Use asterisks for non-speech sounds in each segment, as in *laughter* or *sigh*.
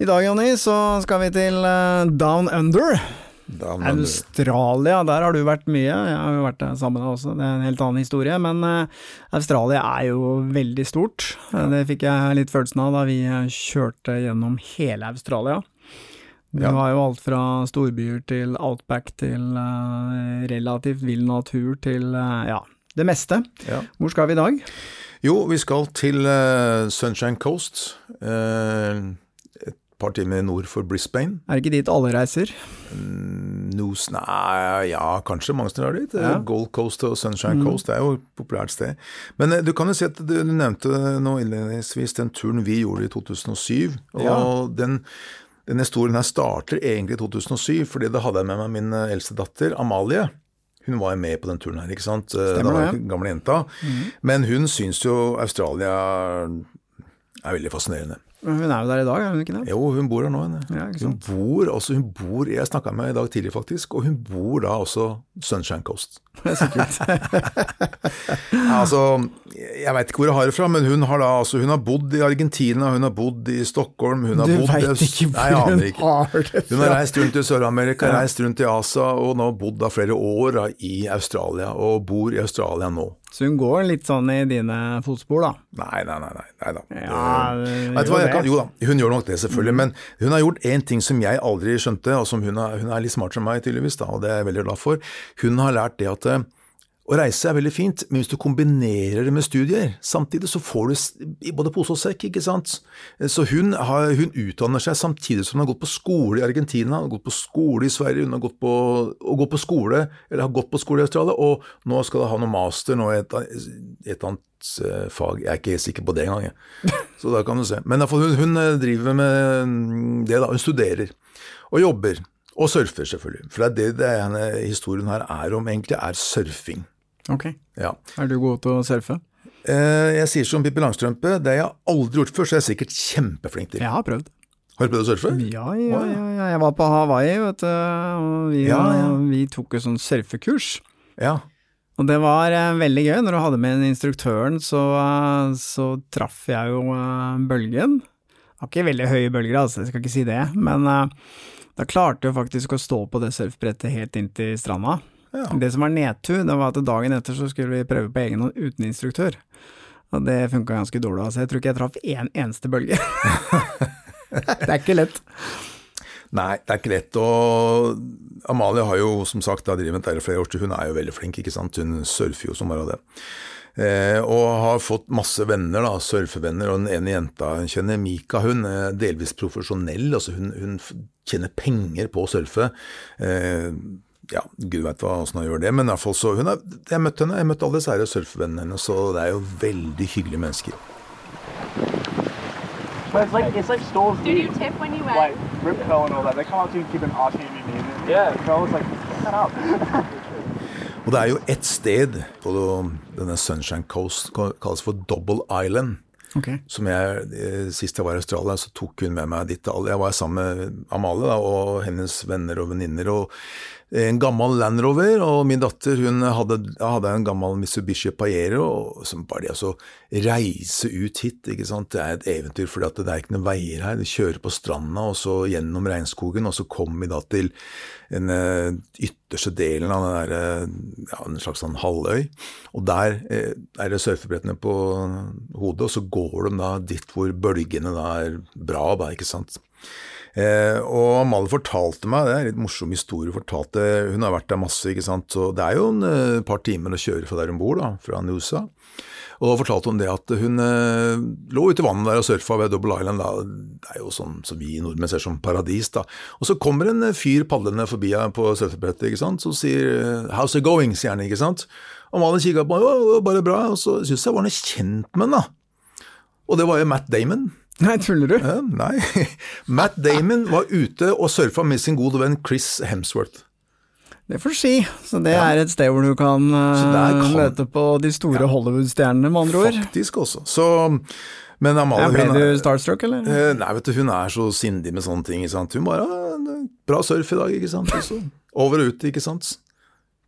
I dag, Jonny, så skal vi til eh, Down Under. Down Under. Australia, der har du vært mye. Jeg har jo vært der sammen med deg også, det er en helt annen historie. Men eh, Australia er jo veldig stort. Det fikk jeg litt følelsen av da vi eh, kjørte gjennom hele Australia. Vi Ja. har jo alt fra storbyer til outback til relativt vill natur til ja, det meste. Ja. Hvor skal vi i dag? Jo, vi skal til Sunshine Coast. et par timer nord for Brisbane. Er det ikke dit alle reiser? Nos, nei, ja, kanskje mange steder dit. Eh, Ja. Gold Coast og Sunshine Coast er jo et populært sted. Men eh, du kan jo si at du, nevnte nå innledningsvis den turen vi gjorde i 2007. Og Ja. den, den historien her starter egentlig i 2007, fordi da hadde jeg med meg min eh, eldste datter, Amalie. Hun var jo med på den turen her, ikke sant. Eh, Stemmer da var det, ja. gamle jenta. Men hun syns jo Australia er veldig fascinerende. Hun er jo der i dag, er hun ikke det? Jo, hun bor her nå. Henne. Ja, hun bor, altså hun bor, Jeg snakka med henne i dag tidlig, faktisk, og hun bor da også Sunshine Coast. *laughs* Det er så kult. *laughs* Altså, Jeg veit ikke hvor jeg har det fra, men hun har da altså, hun har bodd i Argentina, hun har bodd i Stockholm hun har Du veit ikke Nei, hvor hun ikke. har det fra! Hun har reist rundt i Sør-Amerika, reist rundt i Asia, og nå bodd da flere år da, i Australia, og bor i Australia nå. Så hun går litt sånn i dine fotspor, da. Nei, nei, nei. nei, da. Ja, det Vet du hva, jeg kan, jo da, hun gjør nok det selvfølgelig, men hun har gjort én ting som jeg aldri skjønte, og som hun er, hun er litt smart som meg tydeligvis, da, og det er jeg veldig glad for. Hun har lært det at eh, å reise er veldig fint, men hvis du kombinerer det med studier, samtidig så får du i både pose og sekk, ikke sant. Så hun, har, hun utdanner seg samtidig som hun har gått på skole i Argentina, har gått på skole i Sverige, hun har gått på, gått på skole, eller har gått på skole i Australia, og nå skal hun ha noe master nå i et, et annet eh, fag. Jeg er ikke sikker på det engang, jeg. *laughs* Så da kan du se. Men hun, hun eh, driver med mm, det, da. Hun studerer og jobber. Og surfer, selvfølgelig. For det er det, det historien her er om, egentlig, er surfing. Ok. Ja. Er du god til å surfe? Eh, jeg sier som Pippi Langstrømpe, det har jeg aldri gjort før, så jeg er sikkert kjempeflink til. Jeg har prøvd. Har du prøvd å surfe? Ja, ja, ja, ja. Jeg var på Hawaii, vet du, og vi, vi tok jo sånn surfekurs. Ja. Og det var eh, veldig gøy. Når du hadde med instruktøren, så, eh, så traff jeg jo eh, bølgen. Det var ikke veldig høye bølger, altså, jeg skal ikke si det, men eh, da klarte jeg faktisk å stå på det surfbrettet helt inn til stranda. Ja. Det som var nedtur, det var at dagen etter så skulle vi prøve på egen hånd uten instruktør. Og det funka ganske dårlig, altså. Jeg tror ikke jeg traff én eneste bølge. *laughs* det er ikke lett. Nei, det er ikke lett. Og Amalie har jo som sagt da drevet med dette i flere år, hun er jo veldig flink, ikke sant. Hun surfer jo som bare det. Eh, og har fått masse venner, da, surfevenner. Og den ene jenta hun kjenner, Mika, hun er delvis profesjonell. altså Hun, hun tjener penger på å surfe. Eh, ja, gud veit åssen hun gjør det, men i hvert fall så hun er, Jeg møtte henne, jeg møtte alle disse surfevennene hennes, så det er jo veldig hyggelige mennesker. But it's like it's like Stoll's Did you tip when you went? like Rip and all that. They come up to you and keep an arching in your knee. Yeah. Curl's like, shut up. *laughs* Og det er jo ett sted på denne Sunshine Coast, kalles for Double Island. Okay. som jeg, eh, Sist jeg var i Australia, så tok hun med meg dit. Jeg var sammen med Amalie da, og hennes venner og venninner. og en gammel Land Rover, og min datter hun hadde, hadde en gammel Mitsubishi Pajero. Som bare det å reise ut hit, ikke sant? det er et eventyr, for det er ikke noen veier her. De kjører på stranda og så gjennom regnskogen, og så kommer vi da til den uh, ytterste delen av den der, uh, ja, en slags sånn halvøy. Og der uh, er det surfebrettene på hodet, og så går de da dit hvor bølgene da er bra, da, ikke sant. Eh, og Amalie fortalte meg, det er en litt morsom historie, fortalte, hun har vært der masse, ikke sant, så det er jo en eh, par timer å kjøre fra der hun bor, da, fra Nusa. Og da fortalte hun det at hun eh, lå ute i vannet der og surfa ved Double Island. Da. Det er jo sånn som vi nordmenn ser som paradis. da. Og så kommer en eh, fyr padlende forbi på surfebrettet ikke sant, som sier 'How's it going?' sier han, ikke sant. Og Amalie kikka på meg, bare bra, og så syntes jeg var noe kjent med henne. Og det var jo Matt Damon. Nei, tuller du? Uh, nei. *laughs* Matt Damon var ute og surfa med sin gode venn Chris Hemsworth. Det får du si. Så det ja. er et sted hvor du kan, kan... møte på de store ja. Hollywood-stjernene, med andre ord. Faktisk også. Så, men Amalie ja, Ble du starstruck, eller? Uh, nei, vet du, hun er så sindig med sånne ting. Hun bare Bra surf i dag, ikke sant. Også. *laughs* Over og ut, ikke sant.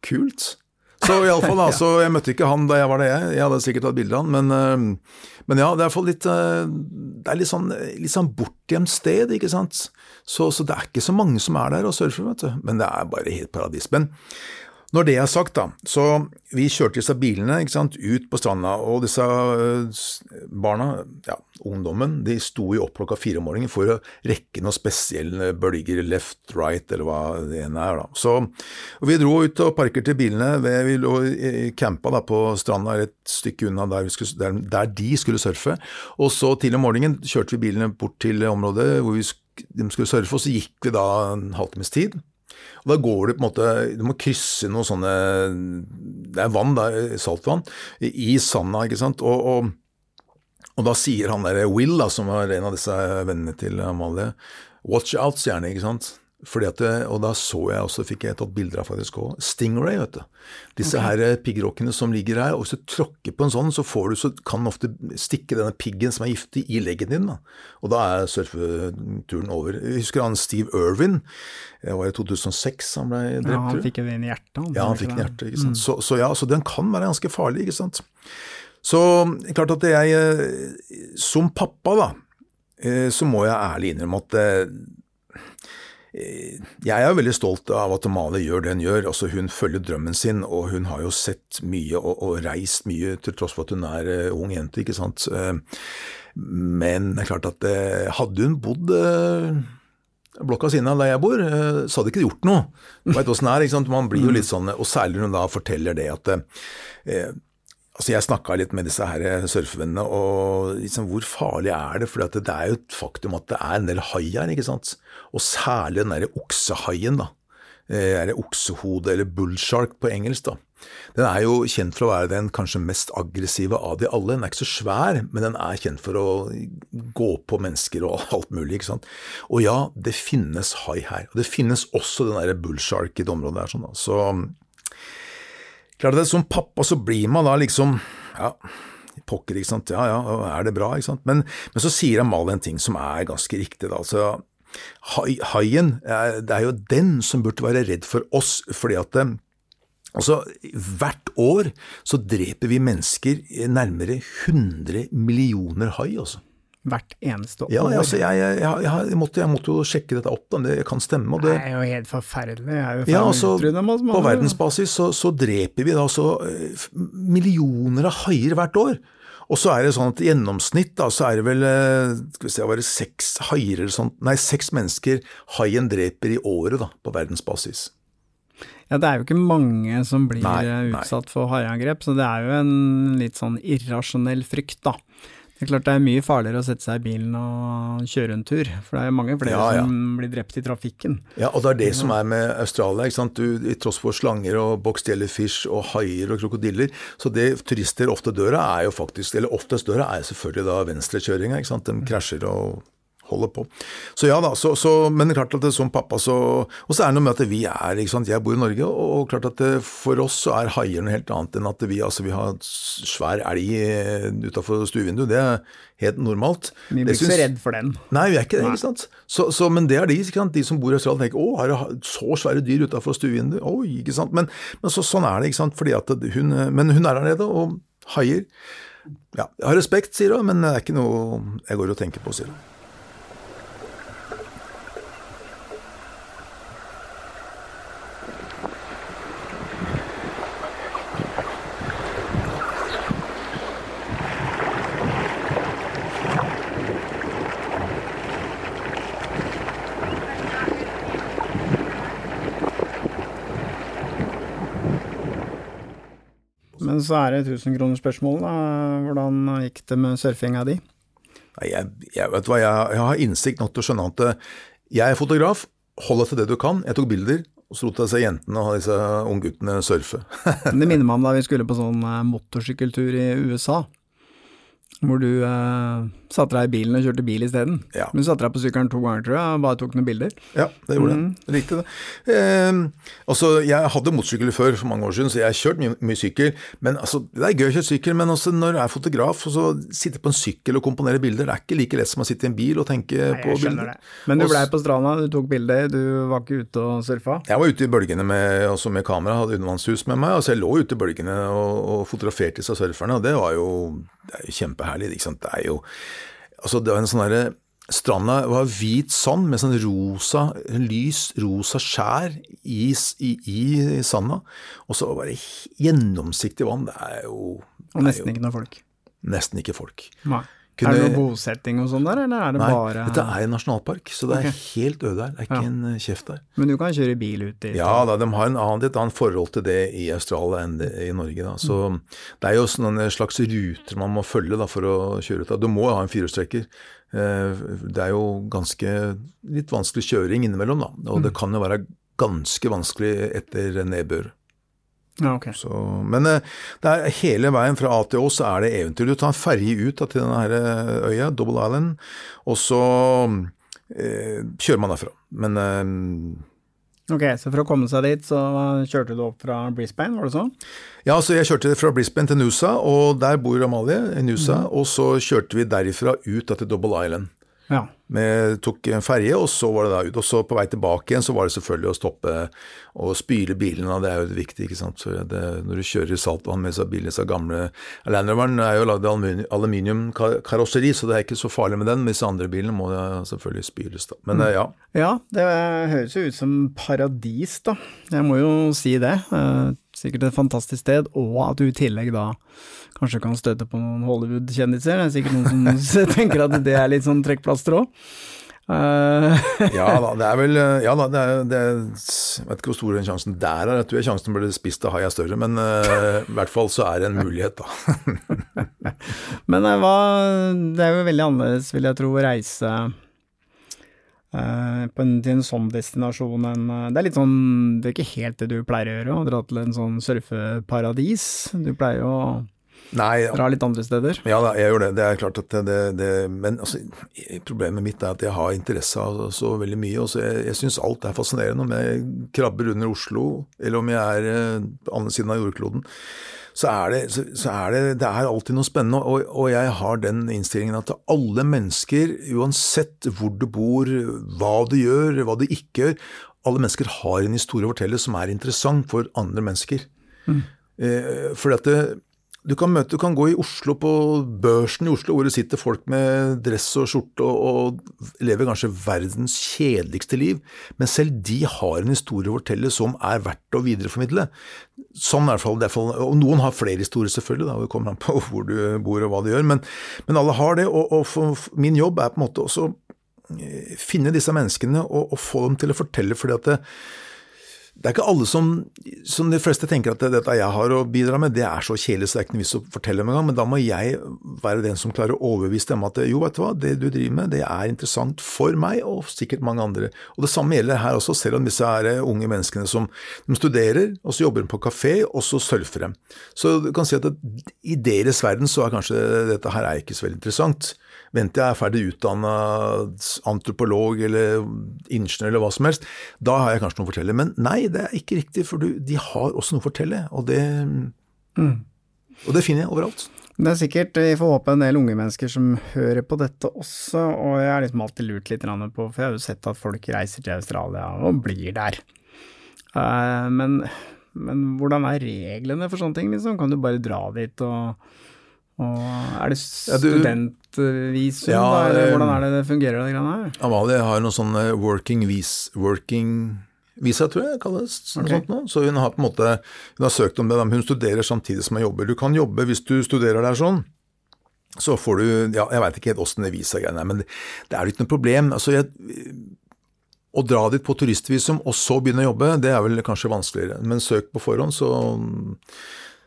Kult. Så iallfall, da. *laughs* Så jeg møtte ikke han da jeg var det, jeg. Jeg hadde sikkert tatt bilde av han, men, uh, men, ja, det er iallfall litt eh, Det er litt sånn, litt sånn bortgjemt sted, ikke sant. Så, så, det er ikke så mange som er der og surfer, vet du. Men det er bare helt paradis. Men når det er sagt, da, så vi kjørte disse bilene sant, ut på stranda, og disse uh, barna, ja, ungdommen, de sto jo opp klokka fire om morgenen for å rekke noen spesielle bølger, left, right, eller hva det ene er. da. Så Vi dro ut og parkerte bilene, ved, vi lå campa da, på stranda et stykke unna der, skulle, der, der, de skulle surfe, og så tidlig om morgenen kjørte vi bilene bort til området hvor vi, de skulle surfe, og så gikk vi da en halvtimes tid. Og Da går du på en måte Du må krysse noen sånne Det er vann, er saltvann, i sanda, ikke sant. Og, og, og da sier han der Will, da, som var en av disse vennene til Amalie, watch out, han, ikke sant. Fordi at, og da så jeg også, fikk jeg tatt bilder av faktisk òg, Stingray. vet du. Disse okay. her piggrockene som ligger her. og Hvis du tråkker på en sånn, så, får du, så kan den ofte stikke denne piggen som er giftig, i leggen din. da. Og da er surfeturen over. Jeg husker han Steve Irwin. Det var i 2006 han ble drept. Ja, Han fikk jo den i hjertet. Han, ja, han fikk den i hjertet. ikke sant? Mm. Så, så, ja, så den kan være ganske farlig. ikke sant? Så klart at jeg, eh, som pappa, da, eh, så må jeg ærlig innrømme at eh, Eh, jeg er veldig stolt av at Amalie gjør det hun gjør. Altså, hun følger drømmen sin, og hun har jo sett mye og, og reist mye, til tross for at hun er uh, ung jente. ikke sant? Uh, men det er klart at uh, hadde hun bodd blokka siden av der jeg bor, så hadde ikke gjort noe. Du veit åssen det er, ikke sant? Man blir jo litt sånn, og særlig når hun da forteller det at Altså Jeg snakka litt med disse her surfevennene, og liksom, hvor farlig er det? For det er jo et faktum at det er en del hai her, ikke sant. Og særlig den derre oksehaien, da. Eh, er det oksehode, eller bullshark på engelsk, da. Den er jo kjent for å være den kanskje mest aggressive av de alle. Den er ikke så svær, men den er kjent for å gå på mennesker og alt mulig. ikke sant? Og ja, det finnes hai her. Og det finnes også den derre bullshark i det området her. sånn da. Så Klart at Som pappa så blir man da liksom ja, pokker, ikke sant, ja ja, er det bra, ikke sant. Men, men så sier Amalie en ting som er ganske riktig, da. altså Haien, det er jo den som burde være redd for oss, fordi at eh, altså, hvert år så dreper vi mennesker nærmere 100 millioner hai, altså hvert eneste år. Ja, altså, jeg, jeg, jeg, jeg, måtte, jo sjekke dette opp, det kan stemme. Det, det, er jo helt forferdelig. Jo ja, altså, på verdensbasis så, så, dreper vi da så uh, millioner av haier hvert år. Og så er det sånn at i gjennomsnitt da, så er det vel uh, skal vi se, var det seks haier eller sånt, nei, seks mennesker haien dreper i året da, på verdensbasis. Ja, det er jo ikke mange som blir nei, utsatt nei. for haiangrep, så det er jo en litt sånn irrasjonell frykt, da. Det er klart det er mye farligere å sette seg i bilen og kjøre en tur, for det er mange flere ja, ja. som blir drept i trafikken. Ja, og det er det som er med Australia. ikke sant? Du, I tross for slanger og box jellyfish og haier og krokodiller, så det turister ofte dør av, er jo faktisk, eller oftest dør av, er selvfølgelig da venstrekjøringa. De krasjer og holder på. Så ja da, så, så, men klart at det, som pappa så Og så er det noe med at vi er ikke sant, Jeg bor i Norge, og, og klart at det, for oss så er haier noe helt annet enn at vi, altså, vi har svær elg eh, utafor stuevinduet. Det er helt normalt. Vi blir ikke så redd for den. Nei, vi er ikke det. ikke sant? Så, så, men det er de ikke sant? de som bor i Australia tenker å, har du så svære dyr utafor stuevinduet? Oi, ikke sant. Men, men så, sånn er det, ikke sant. Fordi at hun, men hun er der nede og haier. Ja, jeg har respekt, sier hun, men det er ikke noe jeg går og tenker på, sier hun. Men så er det 1000-kronersspørsmålet. Hvordan gikk det med surfinga di? Jeg, jeg, vet hva, jeg, jeg, har innsikt nok til å skjønne at eh, jeg er fotograf. Hold deg til det du kan. Jeg tok bilder, og så lot jeg se jentene og disse ungguttene surfe. *laughs* det minner meg om da vi skulle på sånn eh, motorsykkeltur i USA. Hvor du eh, satte deg i bilen og kjørte bil isteden. Ja. Du satte deg på sykkelen to ganger, tror jeg, og bare tok noen bilder. Ja, det gjorde mm. jeg. Riktig det. Eh, altså, jeg hadde motorsykkel før for mange år siden, så jeg har kjørt mye, mye sykkel. Men altså, Det er gøy å kjøre sykkel, men også når du er fotograf og så sitte på en sykkel og komponere bilder, det er ikke like lett som å sitte i en bil og tenke Nei, på bilder. Det. Men du blei på stranda, du tok bilder, du var ikke ute og surfa? Jeg var ute i bølgene med, også med kamera, hadde undervannshus med meg. altså Jeg lå ute i bølgene og, og fotograferte disse surferne, og det var jo det er jo kjempeherlig. ikke sant? Det er jo altså det var en sånn derre Stranda var hvit sand med sånn rosa, lys rosa skjær i, i, i sanda. Og så var det gjennomsiktig vann. Det er jo det Og nesten jo, ikke noe folk? Nesten ikke folk. Nei. Kunne, er det noe bosetting og sånn der, eller er det nei, bare dette er en nasjonalpark, så det er okay. helt øde her. Det er ikke ja. en eh, kjeft der. Men du kan kjøre bil ut dit? Ja da, de har en annen, et annet forhold til det i Australia enn det i Norge. Da. Så mm. Det er jo sånne slags ruter man må følge da, for å kjøre ut av. Du må ha en firehjulstrekker. Eh, det er jo ganske litt vanskelig kjøring innimellom, da. Og mm. det kan jo være ganske vanskelig etter nedbør. Ja, okay. så, men eh, er hele veien fra A til Å så er det eventyr. Du tar en ferje ut da, til denne eh, øya, Double Island, og så eh, kjører man derfra. Men eh, Ok, så for å komme seg dit, så kjørte du opp fra Brisbane, var det sånn? Ja, så jeg kjørte fra Brisbane til Nusa, og der bor Amalie i Nusa. Mm. Og så kjørte vi derifra ut da, til Double Island. Ja. Vi tok en ferje, og så var det da ut. Og så på vei tilbake igjen, så var det selvfølgelig å stoppe og spyle bilene. Det er jo viktig, ikke sant. Det, når du kjører i saltvann med seg bilen, så gamle Land Roveren er jo lagd av aluminiumkarosseri, så det er ikke så farlig med den. Men disse andre bilene må det selvfølgelig spyles, da. Men mm. ja. Ja, det høres jo ut som paradis, da. Jeg må jo si det. Eh, sikkert et fantastisk sted, og at du i tillegg da kanskje kan støte på noen Hollywood-kjendiser. Det er sikkert noen som *laughs* *laughs* tenker at det er litt sånn trekkplaster òg. Uh. ja da, det er vel Ja da, det er, det er, Jeg vet ikke hvor stor den sjansen der er. Jeg tror sjansen blir spist av hai er større, men uh, i hvert fall så er det en mulighet, da. *laughs* men uh, hva Det er jo veldig annerledes, vil jeg tro, å reise en, til en sånn destinasjon enn Det er litt sånn Det er ikke helt det du pleier å gjøre, å dra til en sånn surfeparadis. Du pleier jo å Nei, dra litt andre steder. Ja jeg gjør det. Det er klart at det, det Men altså, problemet mitt er at jeg har interesse av så veldig mye. og så Jeg, jeg syns alt er fascinerende. Om jeg krabber under Oslo, eller om jeg er uh, på andre siden av jordkloden så er det, så, så er det, det er alltid noe spennende. Og, og, jeg har den innstillingen at alle mennesker, uansett hvor du bor, hva du gjør, hva du ikke gjør, alle mennesker har en historie å fortelle som er interessant for andre mennesker. Mm. Eh, fordi at det, du kan, møte, du kan gå i Oslo, på børsen i Oslo, hvor det sitter folk med dress og skjorte og, og, lever kanskje verdens kjedeligste liv, men selv de har en historie å fortelle som er verdt å videreformidle. Sånn er det fall, Og noen har flere historier, selvfølgelig, da, det kommer an på *laughs* hvor du bor og hva du gjør, men, men alle har det. Og, og for, min jobb er på en måte også eh, finne disse menneskene og, og få dem til å fortelle, fordi at det, det er ikke alle som, som de fleste tenker at dette jeg har å bidra med, det er så kjedelig så det er ikke noe vits å fortelle om en gang, men da må jeg være den som klarer å overbevise dem at jo, vet du hva, det du driver med, det er interessant for meg og sikkert mange andre. Og Det samme gjelder her også, selv om disse er unge menneskene som de studerer, og så jobber de på kafé, og så surfer de. Så du kan si at det, i deres verden så er kanskje dette her er ikke så veldig interessant. Venter jeg er ferdig utdanna antropolog eller ingeniør eller hva som helst, da har jeg kanskje noe å fortelle. Men nei, det er ikke riktig, for du, de har også noe å fortelle, og det, mm. og det finner jeg overalt. Det er sikkert, vi får håpe, en del unge mennesker som hører på dette også, og jeg har liksom alltid lurt litt på, for jeg har jo sett at folk reiser til Australia og blir der. Uh, men, men hvordan er reglene for sånne ting, liksom? Kan du bare dra dit og og er det studentvisum, ja, da, eller hvordan er det det fungerer, det greiene her? Amalie har noe sånn eh, working, vis, working visa, tror jeg kalles. Okay. Sånt. Så hun har på en måte hun har søkt om det, men hun studerer samtidig som hun jobber. Du kan jobbe hvis du studerer der sånn. Så får du ja, Jeg veit ikke helt åssen det visagreiene er, men det, det er jo ikke noe problem. Altså, jeg, å dra dit på turistvisum og så begynne å jobbe, det er vel kanskje vanskeligere. Men søk på forhånd, så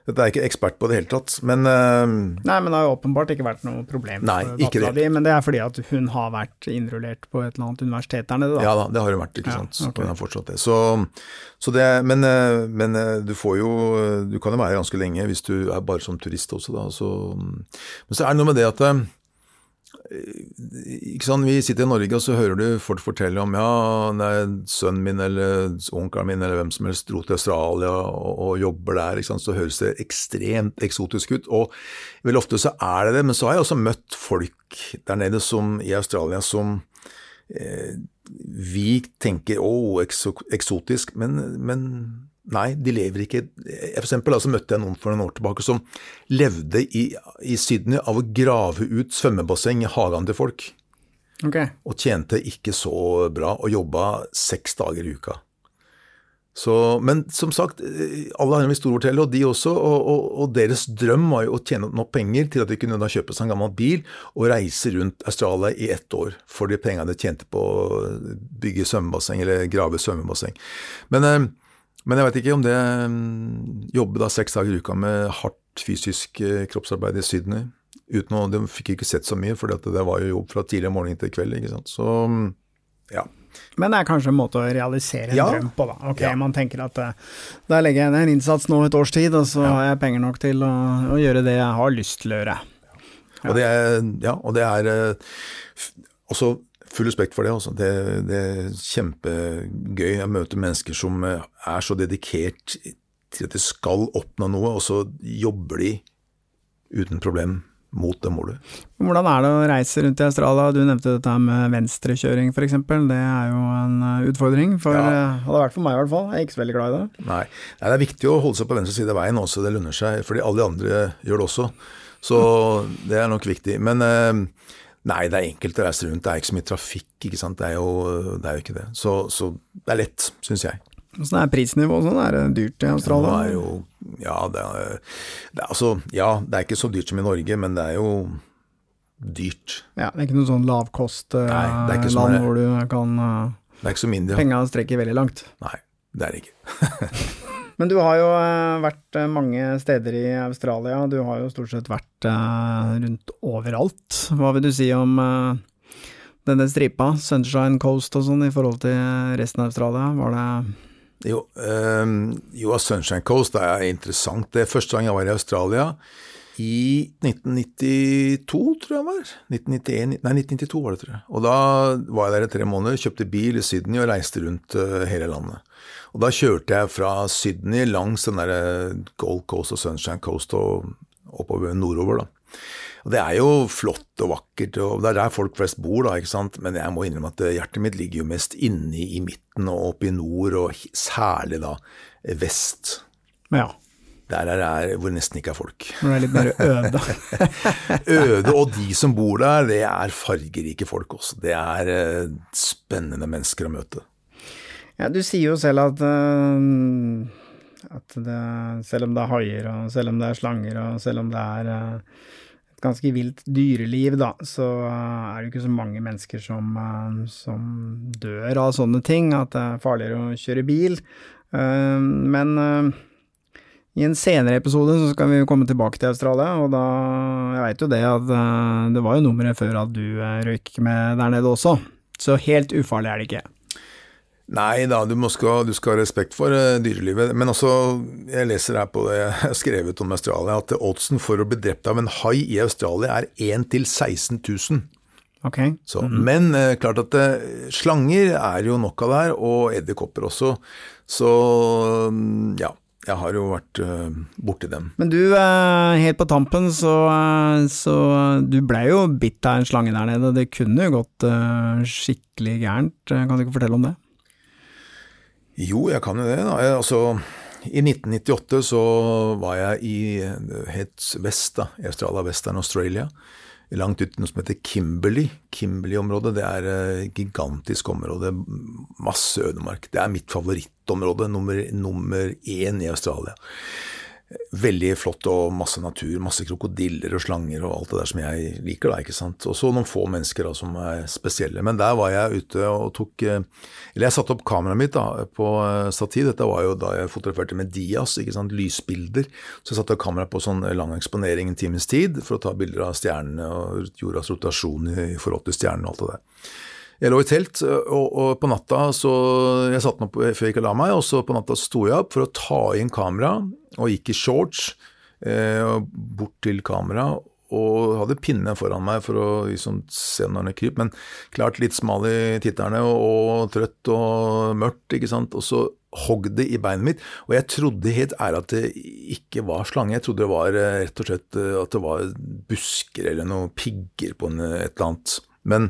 dette er jeg ikke ekspert på det hele tatt, men uh, Nei, men det har jo åpenbart ikke vært noe problem nei, ikke det. Di, men det er fordi at hun har vært innrullert på et eller annet universitet der nede, da? Ja da, det har hun vært, ikke sant. Ja, okay. Hun har fortsatt det. Så, så det men, eh, men, eh, du får jo Du kan jo være ganske lenge hvis du er bare som turist også, da. Så, men så er det noe med det at sant, Vi sitter i Norge, og så hører du folk fortelle om ja, nei, sønnen min eller onkelen min eller hvem som helst dro til Australia og, og jobber der. Så høres det ekstremt eksotisk ut. Og vel ofte så er det det, men så har jeg også møtt folk der nede som, i Australia som eh, vi tenker å, eksotisk, men, men Nei, de lever ikke For eksempel altså, møtte jeg noen for noen år tilbake som levde i, i Sydney av å grave ut svømmebasseng i hagen til folk. Okay. Og tjente ikke så bra, og jobba seks dager i uka. Så, men som sagt, alle har en historieforteller, og de også. Og, og, og, deres drøm var jo å tjene nok penger til at de kunne da kjøpe seg en gammel bil og reise rundt Australia i ett år for de pengene de tjente på å bygge svømmebasseng eller grave svømmebasseng. Men eh, men jeg vet ikke om det mm, Jobbe da seks dager i uka med hardt fysisk eh, kroppsarbeid i Sydney uten å, De fikk ikke sett så mye, for det var jo jobb fra tidlig morgen til kveld. ikke sant? Så mm, ja. Men det er kanskje en måte å realisere en ja. drøm på, da. Ok, ja. Man tenker at uh, der legger jeg ned en innsats nå et års tid, og så ja. har jeg penger nok til å, å, gjøre det jeg har lyst til å gjøre. Og det er, ja, og det er uh, også full respekt for det. Altså. Det, det, er kjempegøy. å møte mennesker som eh, er så dedikert til at de skal oppnå noe, og så jobber de uten problem mot det målet. Hvordan er det å reise rundt i Australia? Du nevnte dette med venstrekjøring f.eks. Det er jo en eh, utfordring. For, ja. Eh, det har vært for meg i hvert fall. Jeg er ikke så veldig glad i det. Nei, Nei det er viktig å holde seg på venstre side av veien også, det lønner seg. Fordi alle de andre gjør det også. Så det er nok viktig. Men Nei, det er enkelt å reise rundt. Det er ikke så mye trafikk, ikke sant. Det er jo, det er jo ikke det. Så, så, det er lett, syns jeg. Hvordan er prisnivået sånn? Er det dyrt i Australia? Ja, det er jo, ja, det er, det er, altså, ja, det er ikke så dyrt som i Norge, men det er jo dyrt. Ja, Det er ikke noe sånn lavkostland uh, hvor du kan uh, Det er ikke så mindre. Penga strekker veldig langt. Nei, det er det ikke. Men du har jo eh, vært eh, mange steder i Australia, du har jo stort sett vært eh, rundt overalt. Hva vil du si om denne stripa, Sunshine Coast og sånn, i forhold til resten av Australia? Var det jo, um, jo, Sunshine Coast er interessant. Det er første gang jeg var i Australia. I 1992, tror jeg det var. 1991, nei, 1992 var det, tror jeg. Og da var jeg der i tre måneder, kjøpte bil i Sydney og reiste rundt uh, hele landet. Og da kjørte jeg fra Sydney langs den der Gold Coast og Sunshine Coast og oppover nordover, da. Og Det er jo flott og vakkert, og det er der folk flest bor, da, ikke sant. Men jeg må innrømme at hjertet mitt ligger jo mest inne i midten og oppe i nord, og særlig da vest. Ja. Der er det hvor det nesten ikke er folk. Hvor det er litt mer øde. *laughs* øde, og de som bor der, det er fargerike folk også. Det er eh, spennende mennesker å møte. Ja, du sier jo selv at, uh, at det, selv om det er haier, og selv om det er slanger, og selv om det er uh, et ganske vilt dyreliv, da, så er det ikke så mange mennesker som, som dør av sånne ting, at det er farligere å kjøre bil. Men i en senere episode så skal vi komme tilbake til Australia, og da Jeg veit jo det at det var jo nummeret før at du røyk med der nede også, så helt ufarlig er det ikke. Nei da, du, skal, du skal ha respekt for uh, dyrelivet. Men også, jeg leser her på det jeg har skrevet om Australia, at oddsen for å bli drept av en hai i Australia er 1 til 16 000. Okay. Så, mm -hmm. Men klart at uh, slanger er jo nok av det her, og edderkopper også. Så um, ja. Jeg har jo vært uh, borti dem. Men du, helt på tampen, så, så du blei jo bitt av en slange der nede. Det kunne jo gått skikkelig gærent. Kan du ikke fortelle om det? Jo, jeg kan jo det. da. Jeg, altså, I 1998 så var jeg i helt vest, da, i Australia, Western Australia. Langt ute noe som heter Kimberley. Kimberley-området det er et gigantisk område. Masse ødemark. Det er mitt favorittområde, nummer, nummer én i Australia. Veldig flott og masse natur, masse krokodiller og slanger og alt det der som jeg liker, da, ikke sant. Og så noen få mennesker da, som er spesielle. Men der var jeg ute og tok eh, Eller jeg satte opp kameraet mitt da, på eh, stativ. Dette var jo da jeg fotograferte med Dias, ikke sant, lysbilder. Så jeg satte kameraet på sånn lang eksponering en times tid for å ta bilder av stjernene og jordas rotasjon i forhold til stjernene og alt det der. Jeg lå i telt, og, og på natta så Jeg satte den opp før jeg ikke la meg, og så på natta sto jeg opp for å ta inn kamera, og gikk i shorts eh, bort til kamera og hadde pinne foran meg for å liksom, se når den kryp, men klart litt smal i titterne og, og, trøtt og mørkt, ikke sant. Og så hogg det i beinet mitt, og jeg trodde helt ærlig at det ikke var slange. Jeg trodde det var rett og slett at det var busker eller noen pigger på en, et eller annet. Men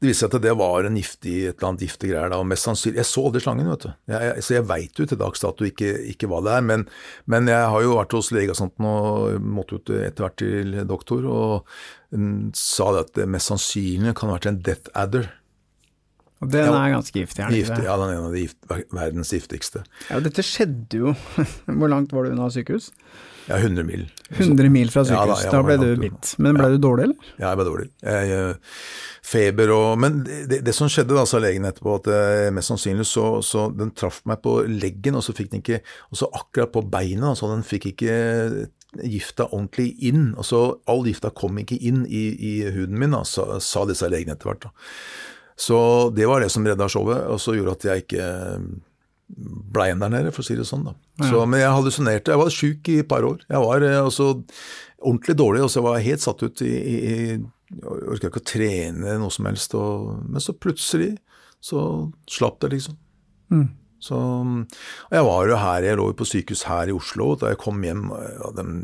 det viste seg at det var en giftig, et eller annet giftig greier da, og mest sannsynlig Jeg så aldri slangen, vet du. Jeg, jeg, så jeg veit jo til dags dato ikke, ikke hva det er. Men, men, jeg har jo vært hos lege og sånt og måtte jo etter hvert til doktor, og um, sa det at det mest sannsynlig kan ha vært en death adder. Og den ja, er ganske giftig, er det? Ja, den er en av de gift, verdens giftigste. Ja, dette skjedde jo *laughs* Hvor langt var du unna sykehus? Ja, 100 mil. 100 mil fra sykehus, ja, da, da ble du bitt. Men ble ja. du dårlig, eller? Ja, jeg ble dårlig. Jeg, eh, feber og Men det, det, som skjedde, da, sa legen etterpå, at eh, mest sannsynlig så, så den traff meg på leggen, og så fikk den ikke Og så akkurat på beina, så den fikk ikke gifta ordentlig inn. Altså, all gifta kom ikke inn i, i huden min, da, sa, sa disse legene etter hvert. Så det var det som redda showet, og så gjorde at jeg ikke ble igjen der nede, for å si det sånn. da. Så, men jeg hallusinerte. Jeg var sjuk i et par år. Jeg var altså også ordentlig dårlig, og så var jeg helt satt ut i, i, Jeg orka ikke å trene noe som helst. Og, men så plutselig så slapp det, liksom. Mm. Så, og jeg var jo her, jeg lå jo på sykehus her i Oslo. Da jeg kom hjem, ja, den,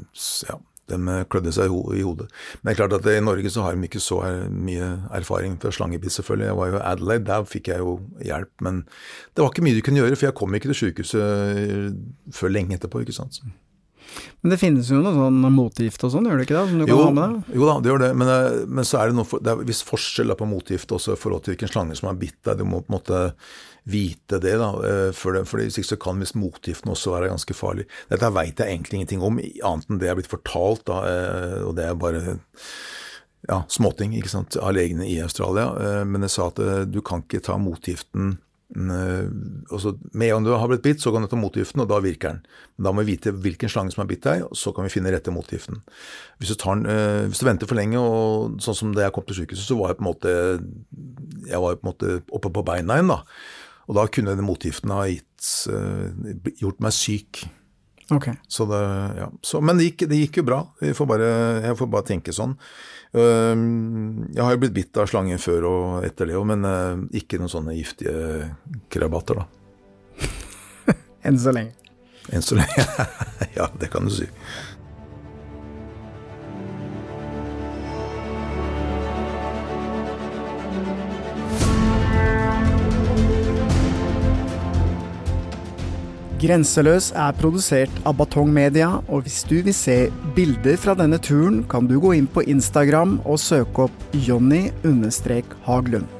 ja, de klødde seg i hodet. Men det er klart at i Norge så har de ikke så mye erfaring fra slangebitt, selvfølgelig. Jeg var jo i Adelaide, der fikk jeg jo hjelp. Men det var ikke mye du kunne gjøre, for jeg kom ikke til sykehuset før lenge etterpå. ikke sant. Men det finnes jo noe sånn motgift og sånn, gjør det ikke det? Som du kan jo, ha med deg? Jo da, det gjør det. Men, eh, men så er det noe for, det er viss forskjell på motgift også i forhold til hvilken slange som har bitt deg. Du må på en måte vite det, da. Eh, for, for hvis ikke så kan visst motgiften også være ganske farlig. Dette veit jeg egentlig ingenting om, annet enn det jeg er blitt fortalt, da, eh, og det er bare ja, småting ikke sant, av legene i Australia. Eh, men jeg sa at du kan ikke ta motgiften altså, Med en gang du har blitt bitt, så kan du ta motgiften, og da virker den. Men da må vi vite hvilken slange som har bitt deg, og så kan vi finne rette motgiften. Hvis du, den, hvis du venter for lenge, og sånn som da jeg kom til sykehuset, så var jeg på en måte jeg var på en måte oppe på beina igjen. da. Og da kunne den motgiften ha gitt, uh, gjort meg syk. Okay. Så det, ja. Så, men det gikk, det gikk, jo bra. Jeg får bare, jeg får bare tenke sånn. Jeg har jo blitt bitt av slangen før og etter det òg, men uh, ikke noen sånne giftige krabater, da. *laughs* Enn så lenge. Enn så lenge. *laughs* ja, det kan du si. Grenseløs er produsert av Batong Media, og hvis du vil se bilder fra denne turen, kan du gå inn på Instagram og søke opp Jonny-Haglund.